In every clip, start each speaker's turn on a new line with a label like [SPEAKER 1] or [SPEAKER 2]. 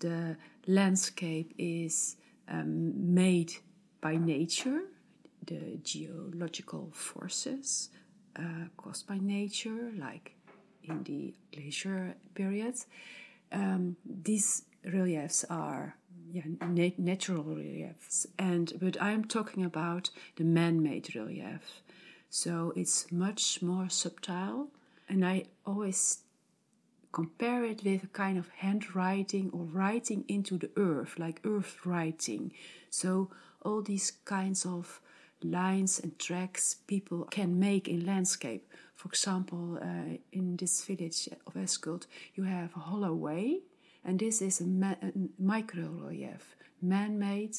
[SPEAKER 1] The landscape is um, made by nature, the geological forces uh, caused by nature, like in the glacier period. Um, these reliefs are yeah, nat- natural reliefs, and but I'm talking about the man-made relief. So it's much more subtle, and I always compare it with a kind of handwriting or writing into the earth, like earth writing. So all these kinds of lines and tracks people can make in landscape. For example, uh, in this village of Äskhult, you have a hollow way, and this is a, ma- a micro relief, man made,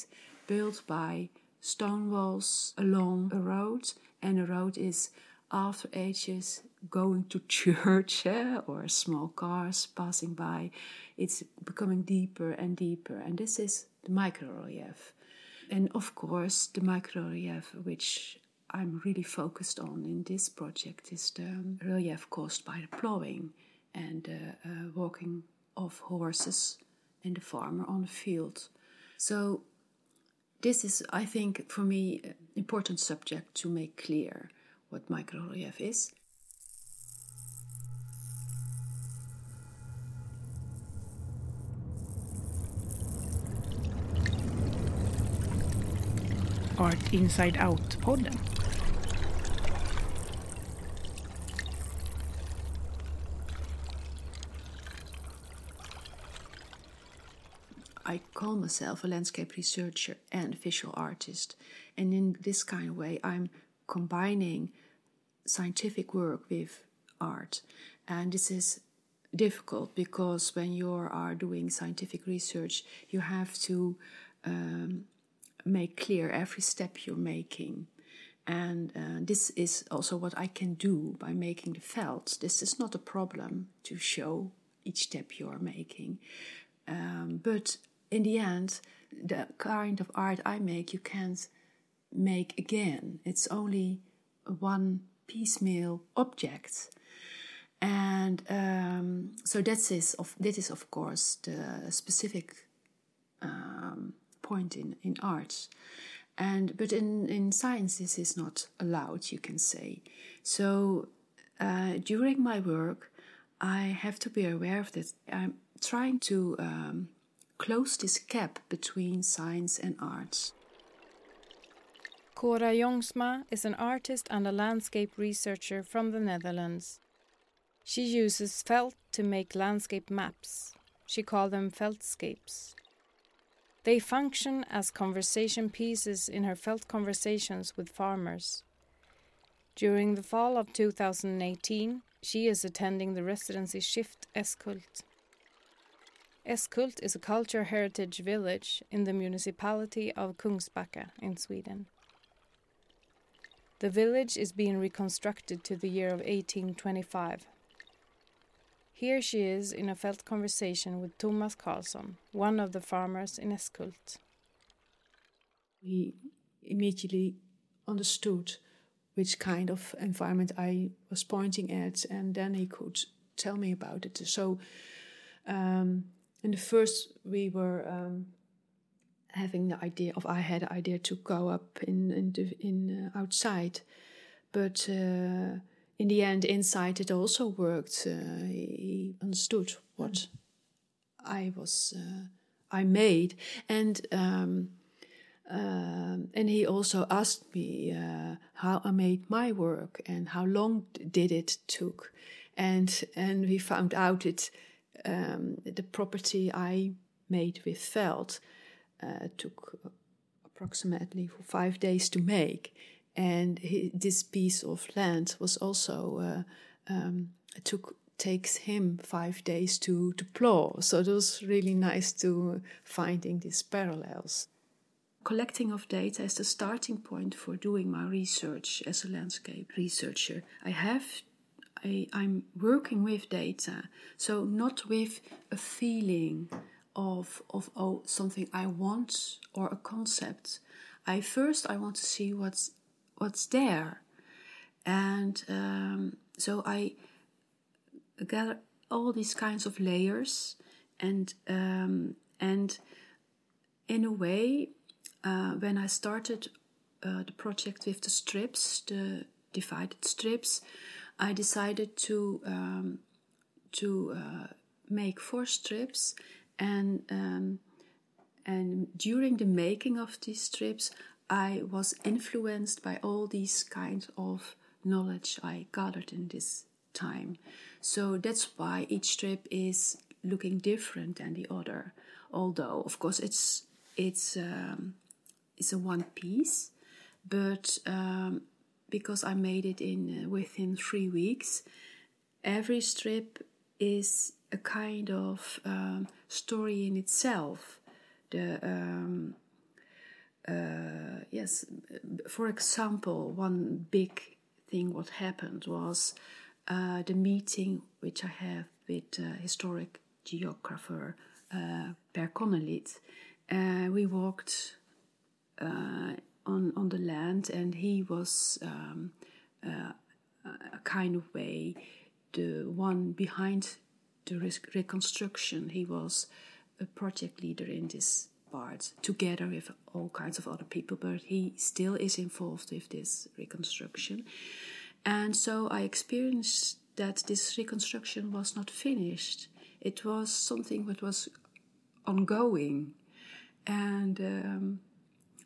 [SPEAKER 1] built by stone walls along a road, and the road is after ages going to church eh, or small cars passing by, it's becoming deeper and deeper. And this is the micro relief. And of course, the micro relief, which I'm really focused on in this project, is the relief caused by the plowing and uh, uh, walking of horses and the farmer on the field. So, this is, I think, for me, an important subject to make clear what microrelief is.
[SPEAKER 2] Art Inside Out-podden.
[SPEAKER 1] I call myself a landscape researcher and visual artist, and in this kind of way, I'm combining scientific work with art. And this is difficult because when you are doing scientific research, you have to um, make clear every step you're making. And uh, this is also what I can do by making the felt. This is not a problem to show each step you are making. Um, but in the end, the kind of art I make, you can't make again. It's only one piecemeal object. And um, so that is of that is of course the specific um, point in, in art. And but in, in science this is not allowed, you can say. So uh, during my work I have to be aware of that. I'm trying to um, close this gap between science and arts.
[SPEAKER 2] Cora Jongsma is an artist and a landscape researcher from the Netherlands. She uses felt to make landscape maps. She calls them feltscapes. They function as conversation pieces in her felt conversations with farmers. During the fall of 2018, she is attending the residency Skift Äskhult. Äskhult is a culture heritage village in the municipality of Kungsbacka in Sweden. The village is being reconstructed to the year of 1825. Here she is in a felt conversation with Thomas Carlson, one of the farmers in Äskhult.
[SPEAKER 1] We immediately understood which kind of environment I was pointing at, and then he could tell me about it. So, um, in the first, we were um, having the idea of I had the idea to go up in in, the, in uh, outside, but uh, in the end, inside it also worked. Uh, he understood what mm. I was uh, I made, and um, um, and he also asked me uh, how I made my work and how long did it took, and and we found out that um, the property I made with felt uh, took approximately five days to make, and he, this piece of land was also uh, um, took takes him five days to to plow. So it was really nice to finding these parallels. Collecting of data is the starting point for doing my research as a landscape researcher. I have I, I'm working with data, so not with a feeling of of oh something I want or a concept. I first I want to see what's what's there, and um, so I gather all these kinds of layers, and um, and in a way, uh, when I started uh, the project with the strips, the divided strips, I decided to um, to uh, make four strips, and um, and during the making of these strips, I was influenced by all these kinds of knowledge I gathered in this time. So that's why each strip is looking different than the other. Although, of course, it's it's um, it's a one piece, but um, because I made it in uh, within three weeks, every strip is a kind of um, story in itself. The um, uh, yes, for example, one big thing what happened was uh, the meeting which I have with uh, historic geographer uh, Per Connelid. Uh, we walked uh, on on the land, and he was um, a kind of way the one behind the reconstruction. He was a project leader in this part, together with all kinds of other people, but he still is involved with this reconstruction. And so I experienced that this reconstruction was not finished. It was something that was ongoing. And um,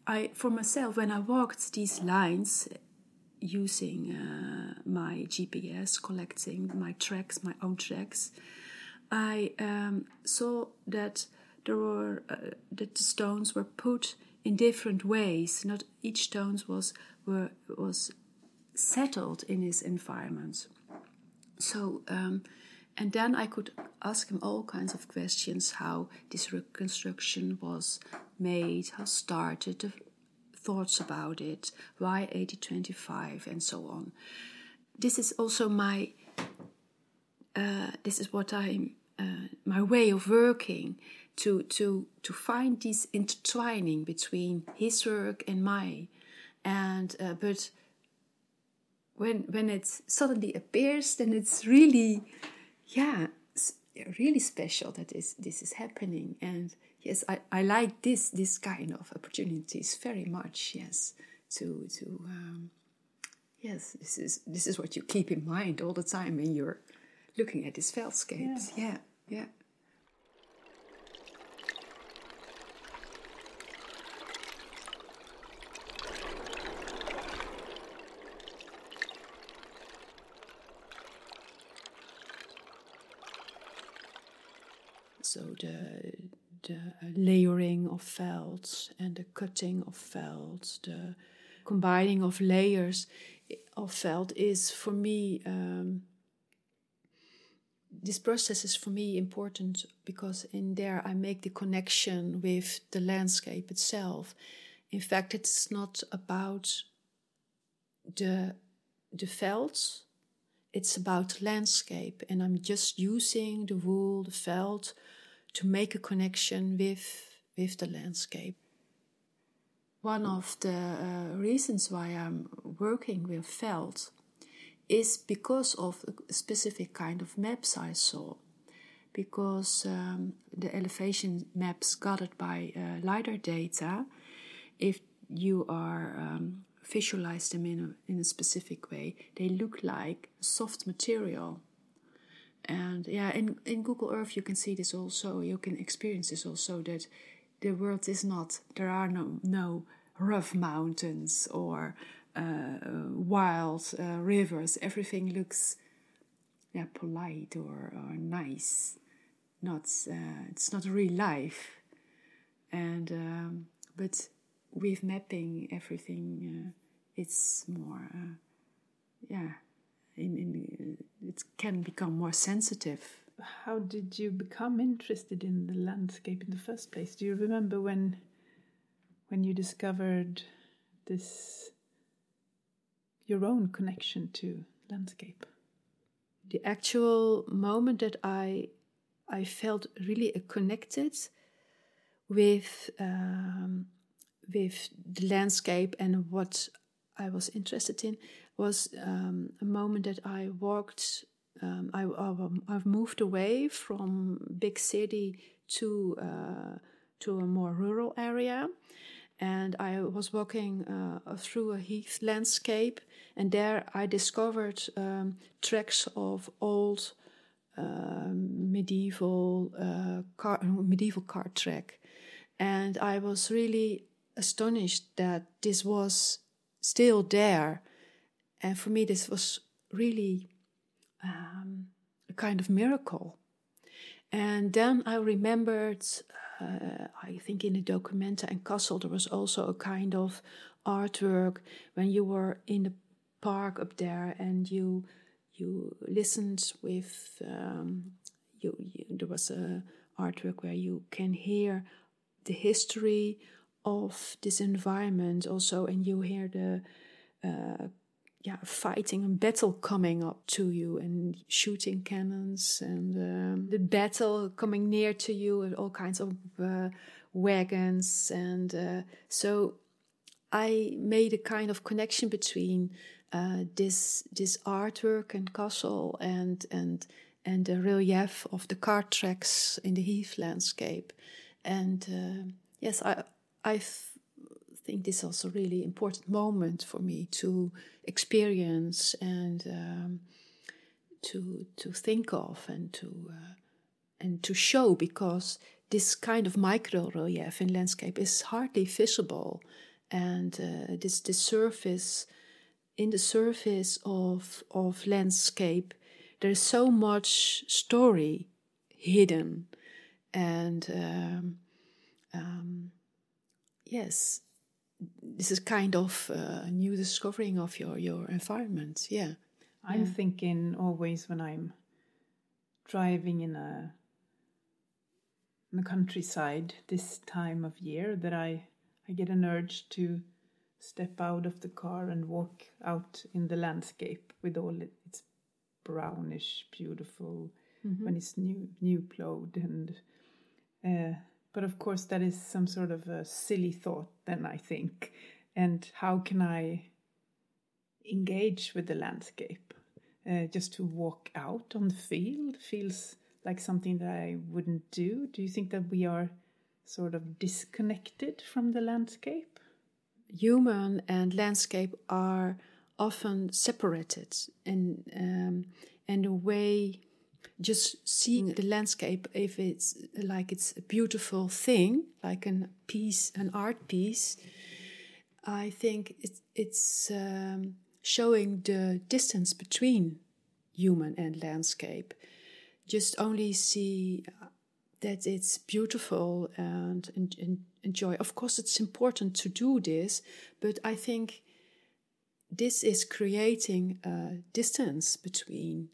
[SPEAKER 1] I, for myself, when I walked these lines using uh, my GPS, collecting my tracks, my own tracks, I um, saw that there were uh, that the stones were put in different ways. Not each stone was were was settled in his environment. So, um, and then I could ask him all kinds of questions: how this reconstruction was made, how started, the thoughts about it, why 8025, and so on. This is also my. Uh, this is what I'm. Uh, my way of working to to to find this intertwining between his work and mine, and uh, but when when it suddenly appears, then it's really, yeah, really special that this this is happening and yes, I, I like this this kind of opportunities very much. Yes, to to um, yes, this is this is what you keep in mind all the time when you're looking at these feltscapes. Yeah, yeah. Yeah. So the the layering of felt and the cutting of felt, the combining of layers of felt is for me. Um, this process is for me important because in there I make the connection with the landscape itself. In fact, it's not about the the felts; it's about landscape, and I'm just using the wool, the felt to make a connection with, with the landscape. One of the uh, reasons why I'm working with felt is because of a specific kind of maps I saw. Because um, the elevation maps gathered by uh, LiDAR data, if you are um, visualize them in a, in a specific way, they look like soft material and yeah in, in google earth you can see this also you can experience this also that the world is not there are no no rough mountains or wild uh, rivers everything looks yeah polite or, or nice not uh, it's not real life and um, but with mapping everything uh, it's more uh, yeah in, in, it can become more sensitive.
[SPEAKER 3] How did you become interested in the landscape in the first place? Do you remember when when you discovered this your own connection to landscape?
[SPEAKER 1] The actual moment that I I felt really connected with um, with the landscape and what I was interested in was um, a moment that I walked. Um, I, I've moved away from big city to uh, to a more rural area, and I was walking uh, through a heath landscape, and there I discovered um, tracks of old um, medieval uh, car, medieval cart track, and I was really astonished that this was still there, and for me this was really um, a kind of miracle. And then I remembered, uh, I think in the Documenta and Kassel, there was also a kind of artwork when you were in the park up there and you you listened with um, you, you, there was a artwork where you can hear the history of this environment also and you hear the uh, yeah fighting and battle coming up to you and shooting cannons and um, the battle coming near to you and all kinds of uh, wagons and uh, so I made a kind of connection between uh, this this artwork and Kassel and and and the relief of the cart tracks in the heath landscape. And uh, yes I I think this is also a really important moment for me to experience and um, to to think of and to uh, and to show because this kind of micro relief in landscape is hardly visible and uh, this the surface in the surface of of landscape there's so much story hidden and um, um, yes this is kind of a new discovering of your your environment yeah
[SPEAKER 3] i'm
[SPEAKER 1] yeah.
[SPEAKER 3] thinking always when i'm driving in a in the countryside this time of year that i i get an urge to step out of the car and walk out in the landscape with all its brownish beautiful
[SPEAKER 1] mm-hmm.
[SPEAKER 3] when it's new new plowed and uh, but of course that is some sort of a silly thought then i think. And how can i engage with the landscape? Uh, just to walk out on the field feels like something that i wouldn't do. Do you think that we are sort of disconnected from the landscape?
[SPEAKER 1] Human and landscape are often separated and um, a way just seeing the landscape if it's like it's a beautiful thing like a piece an art piece i think it's it's um, showing the distance between human and landscape just only see that it's beautiful and, and, and enjoy. Of course, it's important to do this, but I think this is creating a distance between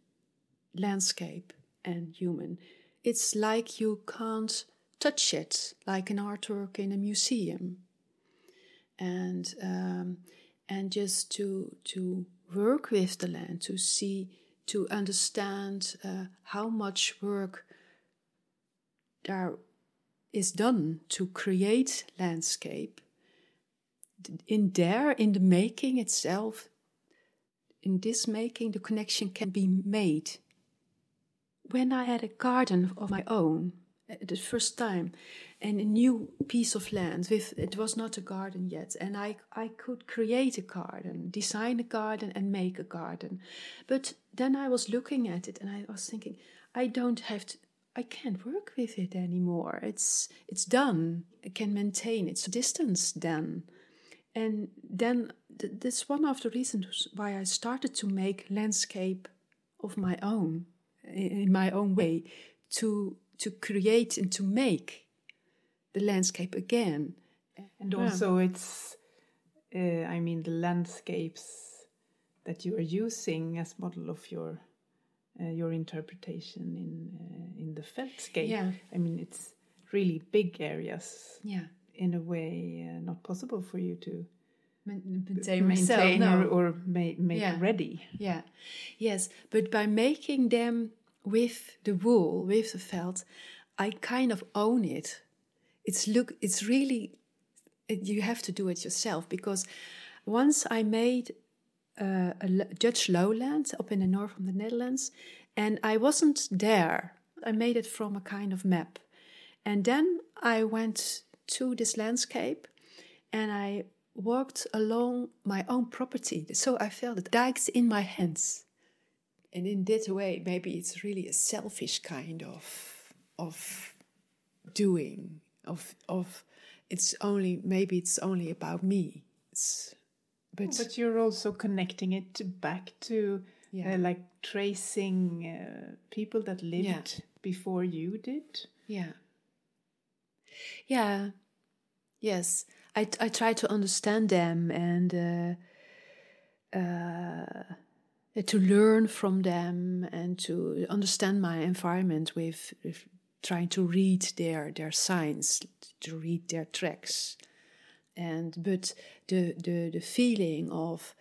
[SPEAKER 1] landscape and human. It's like you can't touch it, like an artwork in a museum, and um, and just to to work with the land, to see, to understand uh, how much work there is done to create landscape. In there, in the making itself, in this making, the connection can be made. When I had a garden of my own, uh, the first time, and a new piece of land with it was not a garden yet, and I I could create a garden, design a garden, and make a garden. But then I was looking at it, and I was thinking, I don't have to. I can't work with it anymore. It's it's done. I can maintain its distance then. And then th- that's one of the reasons why I started to make landscape of my own, in my own way, to to create and to make the landscape again.
[SPEAKER 3] And also, it's uh, I mean the landscapes that you are using as model of your uh, your interpretation in uh, in the feltscape.
[SPEAKER 1] Yeah.
[SPEAKER 3] I mean, it's really big areas.
[SPEAKER 1] Yeah.
[SPEAKER 3] In a way, uh, not possible for you to
[SPEAKER 1] maintain,
[SPEAKER 3] maintain
[SPEAKER 1] no.
[SPEAKER 3] or, or ma make
[SPEAKER 1] yeah.
[SPEAKER 3] ready.
[SPEAKER 1] Yeah. Yes, but by making them with the wool, with the felt, I kind of own it. It's look. It's really. It, you have to do it yourself because once I made uh, a Dutch lowland up in the north of the Netherlands, and I wasn't there. I made it from a kind of map, And then I went to this landscape and I walked along my own property. So I felt the dikes in my hands. And in that way, maybe it's really a selfish kind of of doing, of of it's only maybe it's only about me. It's
[SPEAKER 3] but but you're also connecting it back to yeah. Uh, like tracing uh, people that lived yeah. before you did.
[SPEAKER 1] Yeah. Yeah. Yes, I I try to understand them and uh, uh, to learn from them and to understand my environment with, with trying to read their their signs, to read their tracks, and but the the the feeling of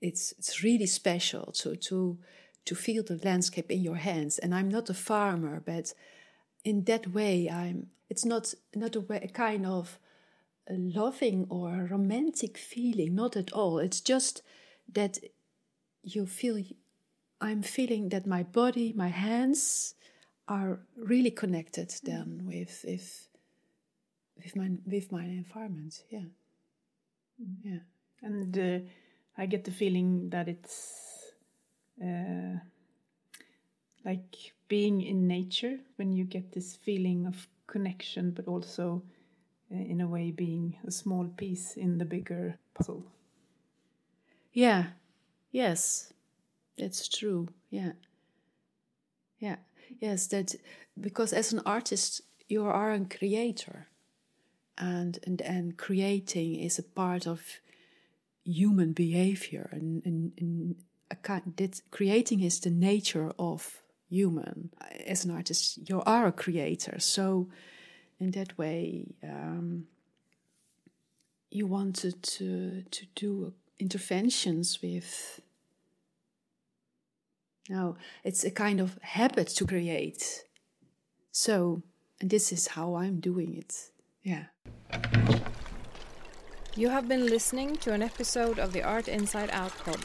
[SPEAKER 1] it's it's really special to to to feel the landscape in your hands. And I'm not a farmer, but in that way, I'm. It's not not a, way, a kind of loving or romantic feeling, not at all. It's just that you feel. I'm feeling that my body, my hands, are really connected then with with with my with my environment. Yeah, yeah,
[SPEAKER 3] and. Uh, I get the feeling that it's uh, like being in nature when you get this feeling of connection, but also in a way being a small piece in the bigger puzzle.
[SPEAKER 1] Yeah, yes, that's true. Yeah, yeah, yes, that because as an artist, you are a creator, and and and creating is a part of human behavior and, and, and that creating is the nature of human. As an artist you are a creator. So in that way um, you wanted to to do interventions with no it's a kind of habit to create. So and this is how i'm doing it. Yeah.
[SPEAKER 2] You have been listening to an episode of the Art Inside Out pod.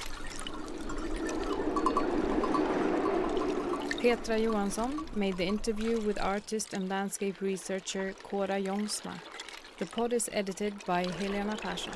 [SPEAKER 2] Petra Johansson made the interview with artist and landscape researcher Cora Jongsma. The pod is edited by Helena Persson.